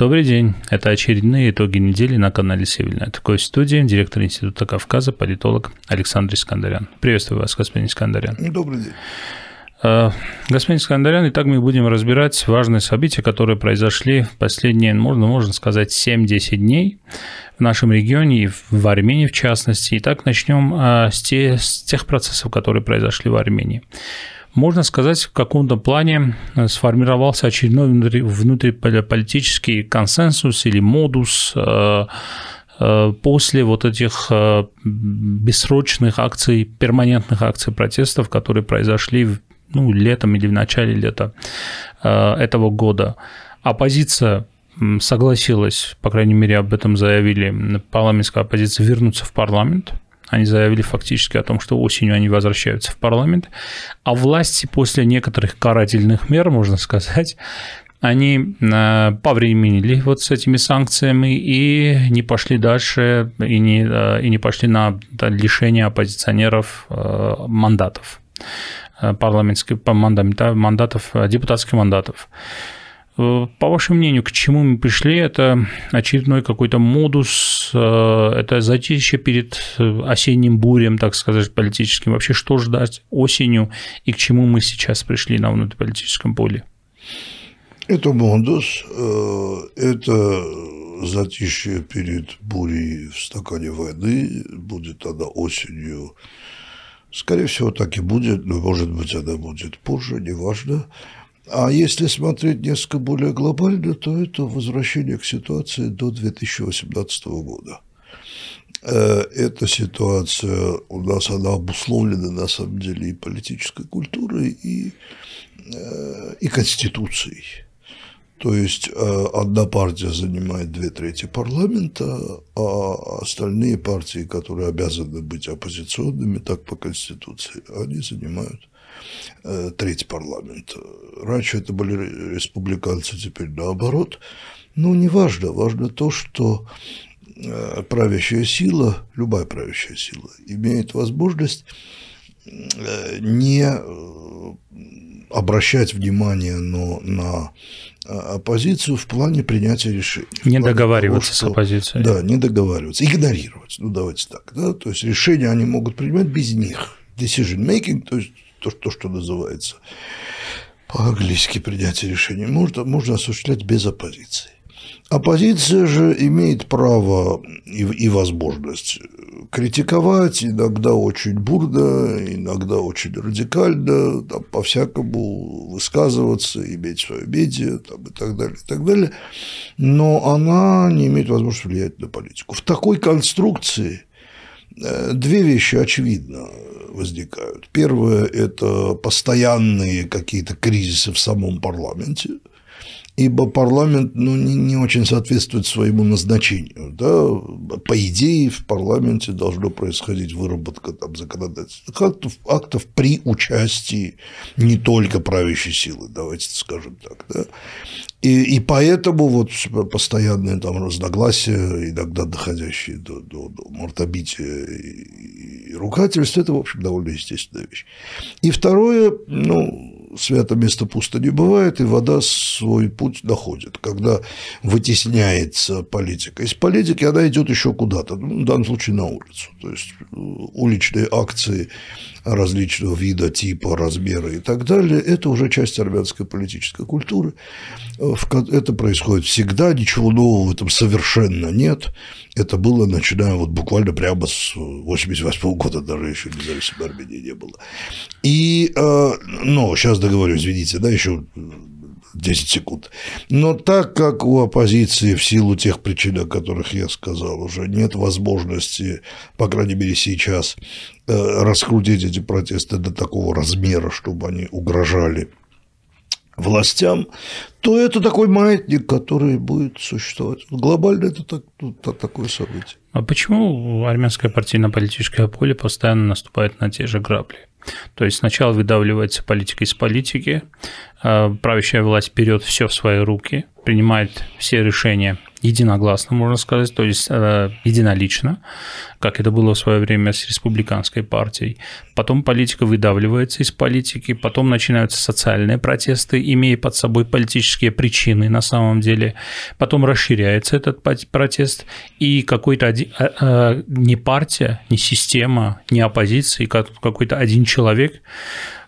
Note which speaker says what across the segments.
Speaker 1: Добрый день. Это очередные итоги недели на канале Севильна. Такой в студии директор Института Кавказа, политолог Александр Искандарян. Приветствую вас, господин Искандарян.
Speaker 2: Добрый день.
Speaker 1: Э, господин Искандарян, итак, мы будем разбирать важные события, которые произошли в последние, можно, можно сказать, 7-10 дней в нашем регионе и в Армении в частности. Итак, начнем э, с тех процессов, которые произошли в Армении можно сказать, в каком-то плане э, сформировался очередной внутриполитический консенсус или модус э, э, после вот этих бессрочных акций, перманентных акций протестов, которые произошли ну, летом или в начале лета этого года. Оппозиция согласилась, по крайней мере, об этом заявили, парламентская оппозиция вернуться в парламент – они заявили фактически о том, что осенью они возвращаются в парламент. А власти после некоторых карательных мер, можно сказать, они э, повременили вот с этими санкциями и не пошли дальше, и не, э, и не пошли на лишение оппозиционеров э, мандатов парламентских мандатов, депутатских мандатов. Э, по вашему мнению, к чему мы пришли? Это очередной какой-то модус, э, это затишье перед э, осенним бурем, так сказать, политическим. Вообще, что ждать осенью и к чему мы сейчас пришли на внутриполитическом поле?
Speaker 2: Это модус, это затишье перед бурей в стакане воды, будет она осенью, скорее всего, так и будет, но, может быть, она будет позже, неважно. А если смотреть несколько более глобально, то это возвращение к ситуации до 2018 года. Э, эта ситуация у нас, она обусловлена на самом деле и политической культурой, и, э, и конституцией. То есть э, одна партия занимает две трети парламента, а остальные партии, которые обязаны быть оппозиционными, так по Конституции, они занимают Э, треть парламента. Раньше это были республиканцы, теперь наоборот. Но не важно, важно то, что э, правящая сила, любая правящая сила, имеет возможность э, не обращать внимание но на оппозицию в плане принятия решений.
Speaker 1: Не договариваться того, что, с оппозицией.
Speaker 2: Да, не договариваться, игнорировать, ну давайте так, да, то есть решения они могут принимать без них. Decision making, то есть то, то что называется по-английски принятие решений, можно, можно осуществлять без оппозиции. Оппозиция же имеет право и, и возможность критиковать, иногда очень бурно, иногда очень радикально, там, по-всякому высказываться, иметь свое медиа там, и так далее, и так далее, но она не имеет возможности влиять на политику. В такой конструкции две вещи очевидно возникают. Первое – это постоянные какие-то кризисы в самом парламенте, ибо парламент ну, не, не очень соответствует своему назначению. Да? По идее, в парламенте должно происходить выработка там, законодательных актов, актов при участии не только правящей силы, давайте скажем так. Да? И, и поэтому вот постоянные там разногласия, иногда доходящие до, до, до мортобития и, и ругательств, это, в общем, довольно естественная вещь. И второе, ну, свято место пусто не бывает, и вода свой путь находит, когда вытесняется политика. Из политики она идет еще куда-то, ну, в данном случае на улицу. То есть уличные акции различного вида, типа, размера и так далее, это уже часть армянской политической культуры. Это происходит всегда, ничего нового в этом совершенно нет. Это было, начиная вот буквально прямо с 88 года, даже еще независимой Армении не было. И, э, ну, сейчас договорю, извините, да, еще 10 секунд. Но так как у оппозиции в силу тех причин, о которых я сказал, уже нет возможности, по крайней мере сейчас, э, раскрутить эти протесты до такого размера, чтобы они угрожали властям, то это такой маятник, который будет существовать. Глобально это так, ну, такое событие.
Speaker 1: А почему армянское партийно-политическое поле постоянно наступает на те же грабли? То есть сначала выдавливается политика из политики, а правящая власть берет все в свои руки, принимает все решения единогласно, можно сказать, то есть э, единолично, как это было в свое время с республиканской партией. Потом политика выдавливается из политики, потом начинаются социальные протесты, имея под собой политические причины на самом деле. Потом расширяется этот протест, и какой-то один, э, э, не партия, не система, не оппозиция, какой-то один человек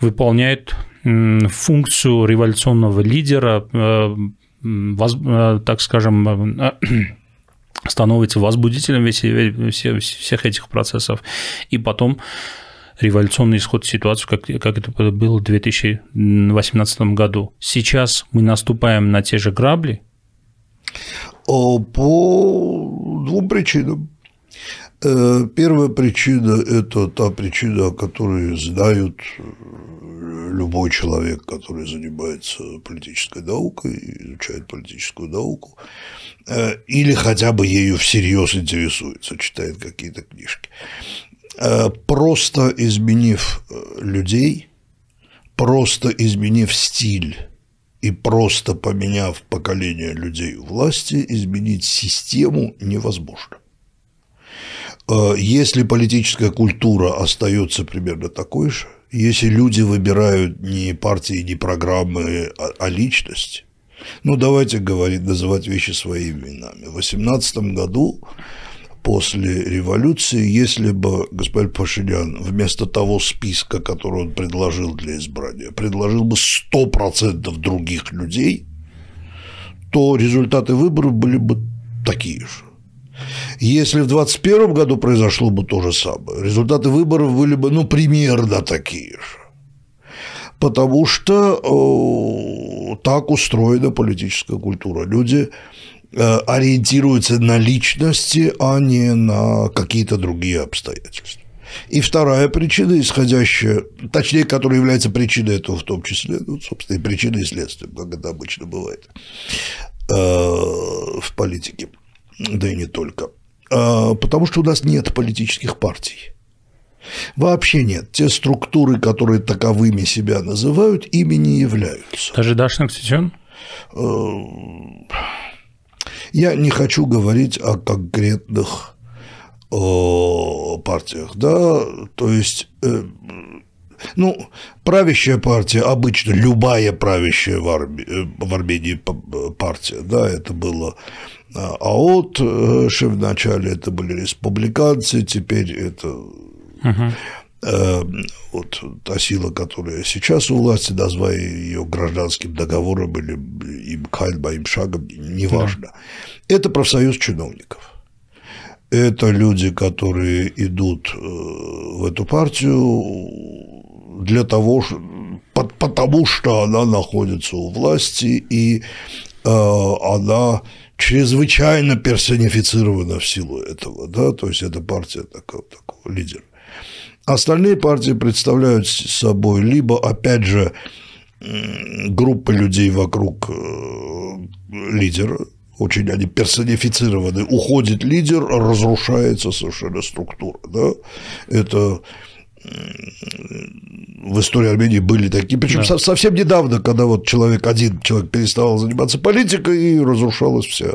Speaker 1: выполняет функцию революционного лидера, так скажем, э, становится возбудителем всех этих процессов, и потом революционный исход ситуации, как, как это было в 2018 году. Сейчас мы наступаем на те же грабли?
Speaker 2: По двум причинам. Э, первая причина – это та причина, о которой знают любой человек, который занимается политической наукой, изучает политическую науку, э, или хотя бы ею всерьез интересуется, читает какие-то книжки. Э, просто изменив э, людей, просто изменив стиль и просто поменяв поколение людей у власти, изменить систему невозможно. Если политическая культура остается примерно такой же, если люди выбирают не партии, не программы, а, а личность, ну, давайте говорить, называть вещи своими именами. В 2018 году после революции, если бы господин Пашинян вместо того списка, который он предложил для избрания, предложил бы 100% других людей, то результаты выборов были бы такие же. Если в 2021 году произошло бы то же самое, результаты выборов были бы, ну, примерно такие же. Потому что э, так устроена политическая культура. Люди э, ориентируются на личности, а не на какие-то другие обстоятельства. И вторая причина, исходящая, точнее, которая является причиной этого в том числе, ну, собственно, и причиной и следствием, как это обычно бывает э, в политике – да и не только. А, потому что у нас нет политических партий. Вообще нет. Те структуры, которые таковыми себя называют, ими не являются.
Speaker 1: Даже Дашник Сичон?
Speaker 2: Э, я не хочу говорить о конкретных партиях, да, то есть, э, ну, правящая партия, обычно любая правящая в, э, в Армении партия, да, это было а от э, в начале это были республиканцы, теперь это угу. вот та сила, которая сейчас у власти, назвая ее гражданским договором или им кальба, им шагом, неважно. Да. Это профсоюз чиновников. Это люди, которые идут э, в эту партию для того, потому что она находится у власти, и она чрезвычайно персонифицирована в силу этого, да, то есть это партия такого, такого лидера. Остальные партии представляют собой либо, опять же, группы людей вокруг э, лидера, очень они персонифицированы, уходит лидер, разрушается совершенно структура, да, это в истории Армении были такие, причем да. совсем недавно, когда вот человек один человек переставал заниматься политикой и разрушалась вся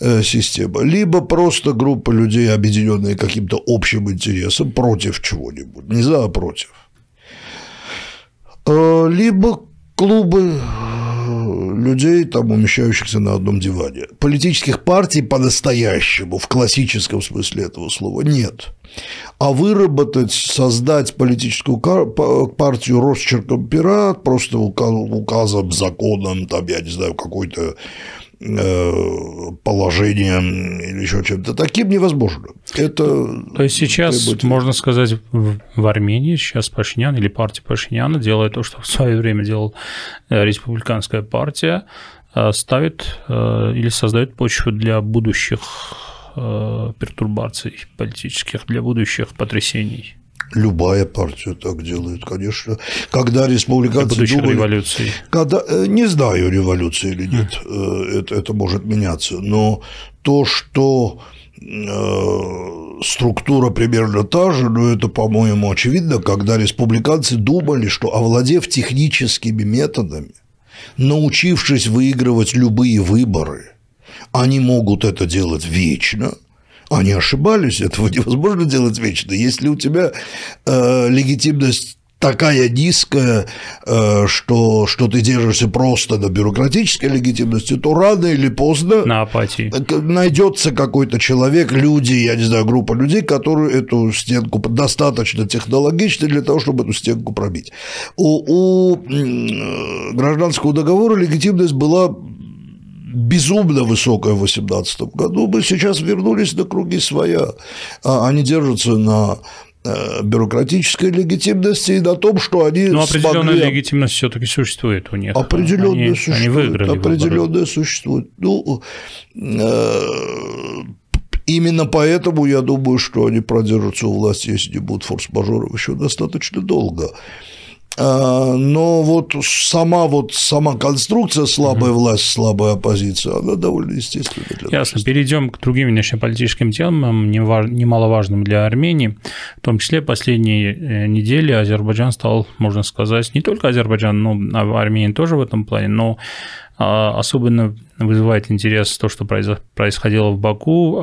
Speaker 2: э, система, либо просто группа людей, объединенные каким-то общим интересом против чего-нибудь, не за, а против, э, либо клубы людей, там умещающихся на одном диване. Политических партий по-настоящему, в классическом смысле этого слова, нет. А выработать, создать политическую партию росчерком пера, просто указом, законом, там, я не знаю, какой-то положением или еще чем-то таким невозможно. Это
Speaker 1: то есть сейчас требует... можно сказать в Армении сейчас Пашинян или партия Пашиняна делает то, что в свое время делала э, республиканская партия, э, ставит или создает почву для будущих Э, пертурбаций политических, для будущих потрясений.
Speaker 2: Любая партия так делает, конечно. Когда республиканцы думали...
Speaker 1: революции.
Speaker 2: Когда, э, не знаю, революции или нет, mm. это, это может меняться, но то, что структура примерно та же, но это, по-моему, очевидно, когда республиканцы думали, что овладев техническими методами, научившись выигрывать любые выборы – они могут это делать вечно, они ошибались, этого невозможно делать вечно. Если у тебя э, легитимность такая низкая, э, что, что ты держишься просто на бюрократической легитимности, то рано или поздно
Speaker 1: на апатии.
Speaker 2: найдется какой-то человек, люди, я не знаю, группа людей, которые эту стенку достаточно технологичны для того, чтобы эту стенку пробить. У, у гражданского договора легитимность была безумно высокая в 2018 году, мы сейчас вернулись на круги своя. А они держатся на э, бюрократической легитимности и на том, что они
Speaker 1: Но определенная смогли... легитимность все-таки существует у них.
Speaker 2: Определенная
Speaker 1: они,
Speaker 2: существует.
Speaker 1: Они выиграли
Speaker 2: определенная
Speaker 1: выборы.
Speaker 2: существует. Ну, э, именно поэтому я думаю, что они продержатся у власти, если не будут форс-мажоров, еще достаточно долго. А, но вот сама вот сама конструкция слабая власть, слабая оппозиция, она довольно естественна.
Speaker 1: Для Ясно. Перейдем к другим внешнеполитическим темам, немаловажным для Армении. В том числе последние э, недели Азербайджан стал, можно сказать, не только Азербайджан, но а Армения тоже в этом плане, но а, особенно вызывает интерес то, что происходило в Баку,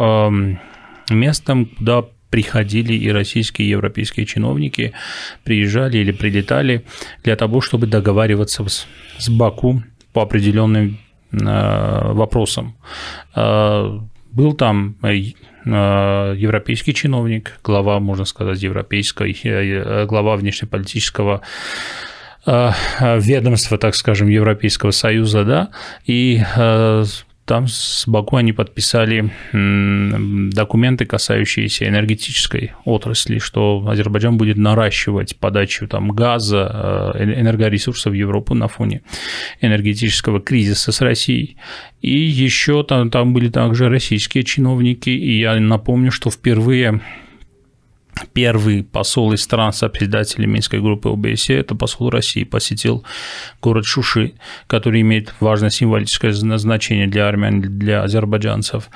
Speaker 1: местом, куда приходили и российские, и европейские чиновники, приезжали или прилетали для того, чтобы договариваться с, с Баку по определенным э, вопросам. Э, был там э, европейский чиновник, глава, можно сказать, европейской, глава внешнеполитического ведомства, так скажем, Европейского Союза, да, и там с Баку они подписали документы, касающиеся энергетической отрасли, что Азербайджан будет наращивать подачу там, газа, э, энергоресурсов в Европу на фоне энергетического кризиса с Россией. И еще там, там были также российские чиновники, и я напомню, что впервые Первый посол из стран сопредседателей Минской группы ОБСЕ, это посол России, посетил город Шуши, который имеет важное символическое значение для армян, для азербайджанцев.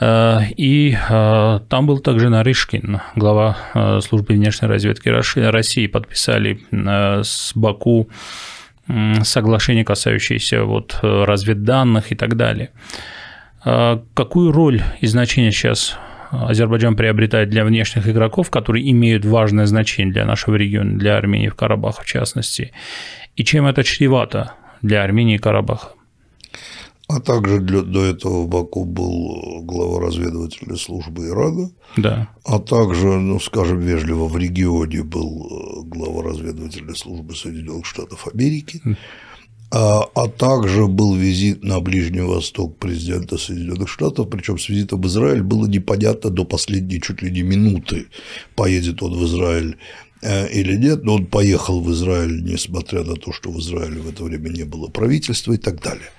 Speaker 1: Э, и э, там был также Нарышкин, глава э, службы внешней разведки России, подписали с Баку соглашение, касающееся вот разведданных и так далее. Какую роль и значение сейчас Азербайджан приобретает для внешних игроков, которые имеют важное значение для нашего региона, для Армении в Карабахе в частности, и чем это чревато для Армении и Карабаха.
Speaker 2: А также для, до этого в Баку был глава разведывательной службы Ирана.
Speaker 1: Да.
Speaker 2: А также, ну, скажем вежливо, в регионе был глава разведывательной службы Соединенных Штатов Америки. А, а также был визит на Ближний Восток президента Соединенных Штатов, причем с визитом в Израиль было непонятно до последней чуть ли не минуты, поедет он в Израиль э, или нет, но он поехал в Израиль, несмотря на то, что в Израиле в это время не было правительства и так далее.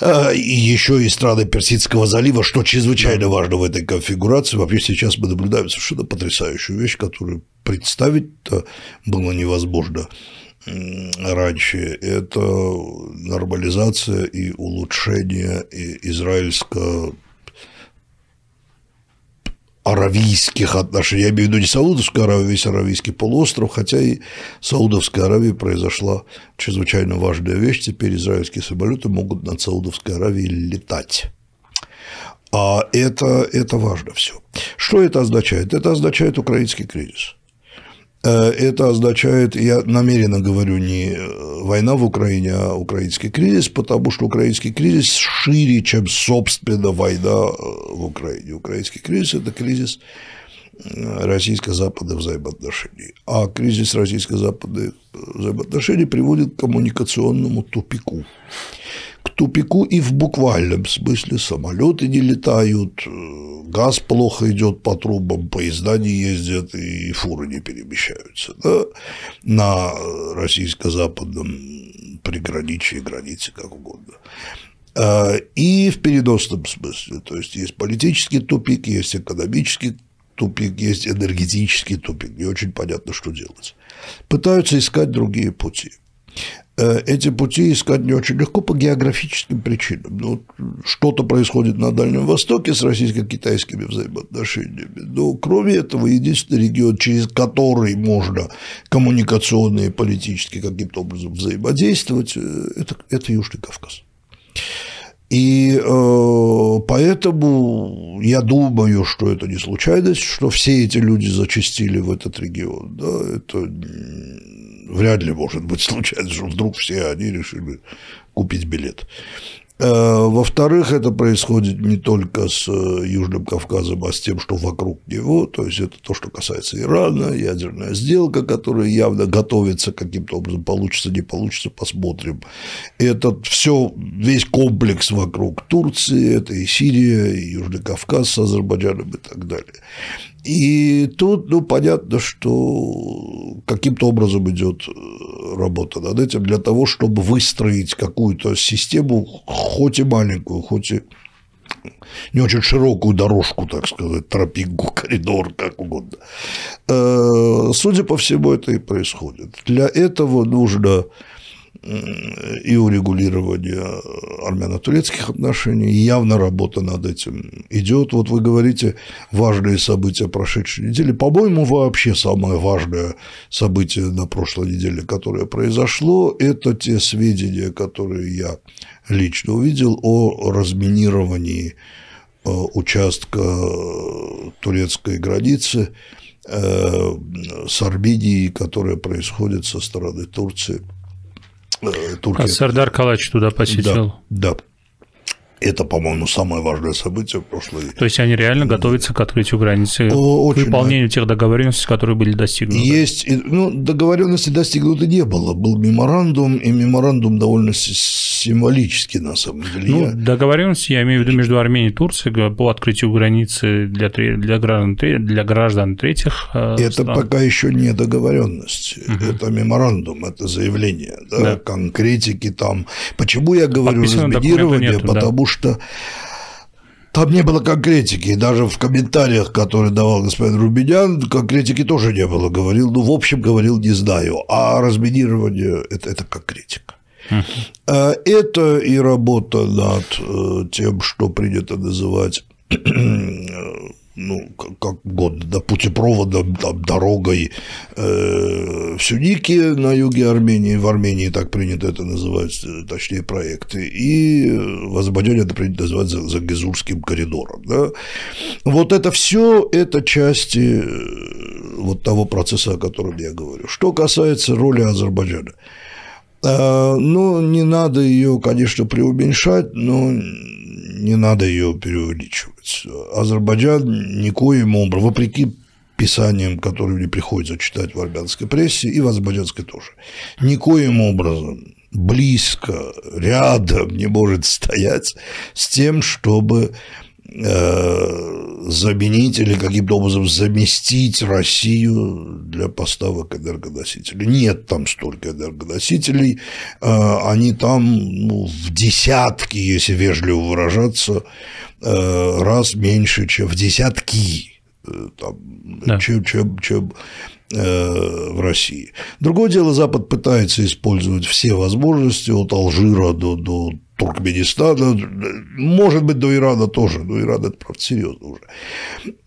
Speaker 2: А, и еще и страны Персидского залива, что чрезвычайно важно в этой конфигурации. Вообще сейчас мы наблюдаем совершенно потрясающую вещь, которую представить было невозможно раньше, это нормализация и улучшение израильско аравийских отношений. Я имею в виду не Саудовскую Аравию, весь Аравийский полуостров, хотя и в Саудовской Аравии произошла чрезвычайно важная вещь. Теперь израильские самолеты могут над Саудовской Аравией летать. А это, это важно все. Что это означает? Это означает украинский кризис. Э, это означает, я намеренно говорю не э, война в Украине, а украинский кризис, потому что украинский кризис шире, чем, собственно, война э, в Украине. Украинский кризис – это кризис российско-западных взаимоотношений. А кризис российско-западных взаимоотношений приводит к коммуникационному тупику тупику и в буквальном смысле. Самолеты не летают, э, газ плохо идет по трубам, поезда не ездят и фуры не перемещаются да? на российско-западном приграничии, границе, как угодно. А, и в переносном смысле, то есть есть политический тупик, есть экономический тупик, есть энергетический тупик, не очень понятно, что делать. Пытаются искать другие пути. Э, эти пути искать не очень легко по географическим причинам. Ну, что-то происходит на Дальнем Востоке с российско-китайскими взаимоотношениями. Но кроме этого, единственный регион, через который можно коммуникационно и политически каким-то образом взаимодействовать, э, это, это Южный Кавказ. И э, Поэтому я думаю, что это не случайность, что все эти люди зачастили в этот регион. Да, это вряд ли может быть случайность, что вдруг все они решили купить билет. Э, во-вторых, это происходит не только с э, Южным Кавказом, а с тем, что вокруг него, то есть это то, что касается Ирана, ядерная сделка, которая явно готовится каким-то образом, получится, не получится, посмотрим. Это все, весь комплекс вокруг Турции, это и Сирия, и Южный Кавказ с Азербайджаном и так далее. И тут, ну, понятно, что каким-то образом идет э, работа над этим для того, чтобы выстроить какую-то систему, хоть и маленькую, хоть и не очень широкую дорожку, так сказать, тропинку, коридор, как угодно. Э, судя по всему, это и происходит. Для этого нужно и урегулирования армяно-турецких отношений. Явно работа над этим идет. Вот вы говорите важные события прошедшей недели. По-моему, вообще самое важное событие на прошлой неделе, которое произошло, это те сведения, которые я лично увидел о разминировании э, участка турецкой границы э, с Арменией, которая происходит со стороны Турции –
Speaker 1: Э, Турции. А Сардар Калач туда посетил?
Speaker 2: Да, да. Это, по-моему, самое важное событие в прошлой.
Speaker 1: То есть они реально готовятся к открытию границы, Очень, к выполнению да. тех договоренностей, которые были достигнуты.
Speaker 2: Есть, ну, договоренности достигнуты не было. Был меморандум, и меморандум довольно символический, на самом деле.
Speaker 1: Ну, договоренности, я имею в виду между Арменией и Турцией по открытию границы для, для, граждан, для граждан третьих
Speaker 2: э, Это стран. пока еще не договоренность, угу. это меморандум, это заявление, да, да. конкретики там. Почему я говорю разминирование? Потому что там не было конкретики, даже в комментариях, которые давал господин Рубинян, конкретики тоже не было. Говорил, ну, в общем, говорил, не знаю. А разминирование это, – это конкретика. Uh-huh. Это и работа над э, тем, что принято называть ну, как угодно, да, путепроводом, там, дорогой э, в Сюнике на юге Армении, в Армении так принято это называть, э, точнее, проекты, и в Азербайджане это принято называть Загезурским коридором. Да. Вот это все это части э, вот того процесса, о котором я говорю. Что касается роли Азербайджана, э, ну, не надо ее, конечно, преуменьшать, но не надо ее преувеличивать. Азербайджан никоим образом, вопреки писаниям, которые мне приходится читать в армянской прессе и в азербайджанской тоже, никоим образом близко, рядом не может стоять с тем, чтобы заменить или каким-то образом заместить Россию для поставок энергоносителей. Нет там столько энергоносителей, э, они там ну, в десятки, если вежливо выражаться, э, раз меньше, чем в десятки, там, да. чем, чем, чем в России. Другое дело, Запад пытается использовать все возможности от Алжира до, до Туркменистана, может быть, до Ирана тоже, но Иран это, правда, серьезно уже,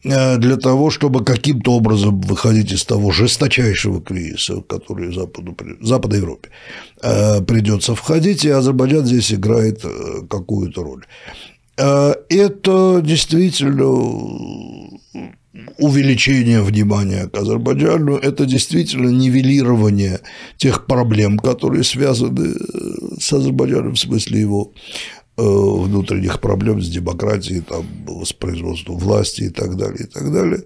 Speaker 2: э, для того, чтобы каким-то образом выходить из того жесточайшего кризиса, который Западу, Западной Европе э, придется входить, и Азербайджан здесь играет э, какую-то роль. Это действительно увеличение внимания к Азербайджану, это действительно нивелирование тех проблем, которые связаны э, с Азербайджаном в смысле его э, внутренних проблем с демократией, там, воспроизводством власти и так далее, и так далее.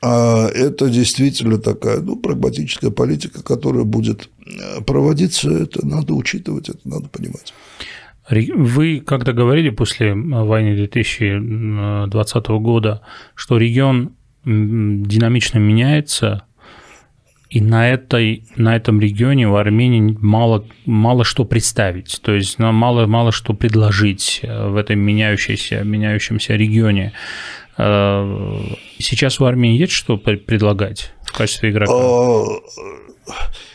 Speaker 2: А это действительно такая ну, прагматическая политика, которая будет э, проводиться, это надо учитывать, это надо понимать.
Speaker 1: Вы когда говорили после войны 2020 года, что регион динамично меняется, и на, этой, на этом регионе в Армении мало, мало что представить, то есть нам мало, мало что предложить э, в этом меняющемся, меняющемся регионе. Э, сейчас в Армении есть что предлагать в качестве игрока? А,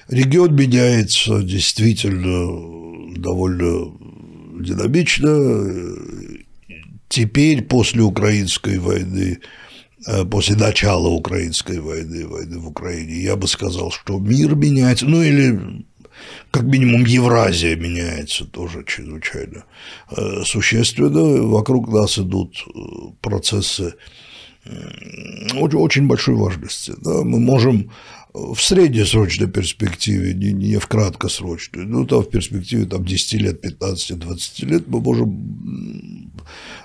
Speaker 2: регион меняется действительно довольно динамично. Теперь, после украинской войны, э, после начала украинской войны, войны в Украине, я бы сказал, что мир меняется, ну или как минимум Евразия меняется тоже чрезвычайно э, существенно. Вокруг нас идут э, процессы очень большой важности. Да? Мы можем в среднесрочной перспективе, не, не в краткосрочной, ну, там в перспективе там, 10 лет, 15-20 лет мы можем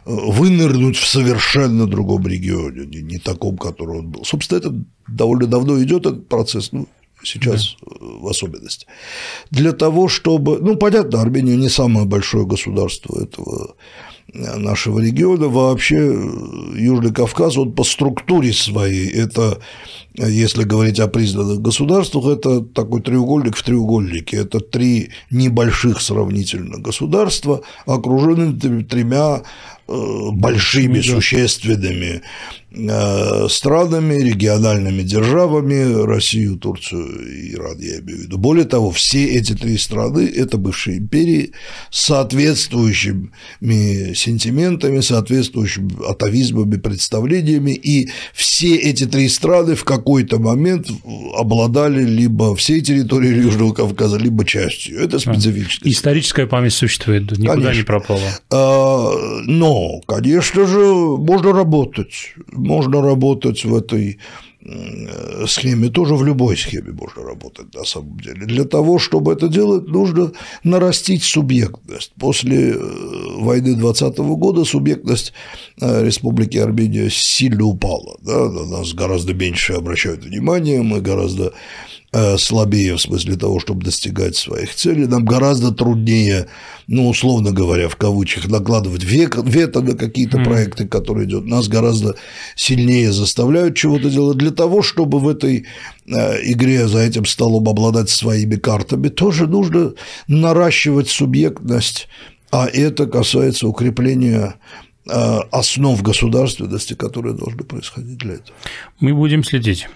Speaker 2: вынырнуть в совершенно другом регионе, не, не таком, который он был. Собственно, это довольно давно идет этот процесс, ну, сейчас да. в особенности. Для того, чтобы, ну, понятно, Армения не самое большое государство этого нашего региона, вообще Южный Кавказ, он по структуре своей, это, если говорить о признанных государствах, это такой треугольник в треугольнике, это три небольших сравнительно государства, окружены тремя э, большими, существенными Э, странами, региональными державами, Россию, Турцию и Иран, я имею в виду. Более того, все эти три страны – это бывшие империи с соответствующими сентиментами, соответствующими атовизмами, представлениями, и все эти три страны в какой-то момент обладали либо всей территорией Южного Кавказа, либо частью. Это специфическая.
Speaker 1: Историческая память существует, никуда конечно. не пропала.
Speaker 2: А, но, конечно же, можно работать можно работать в этой схеме, тоже в любой схеме можно работать на самом деле. Для того, чтобы это делать, нужно нарастить субъектность. После э, войны 2020 года субъектность э, Республики Армения сильно упала. Да? На нас гораздо меньше обращают внимание, мы гораздо слабее в смысле того, чтобы достигать своих целей, нам гораздо труднее, ну, условно говоря, в кавычках, накладывать век, вето на какие-то mm. проекты, которые идут. Нас гораздо сильнее заставляют чего-то делать для того, чтобы в этой э, игре за этим столом обладать своими картами, тоже нужно наращивать субъектность, а это касается укрепления э, основ государственности, которые должны происходить для этого.
Speaker 1: Мы будем следить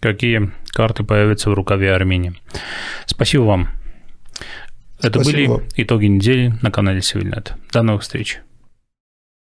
Speaker 1: какие карты появятся в рукаве Армении. Спасибо вам. Это Спасибо. были итоги недели на канале Севильнет. До новых встреч.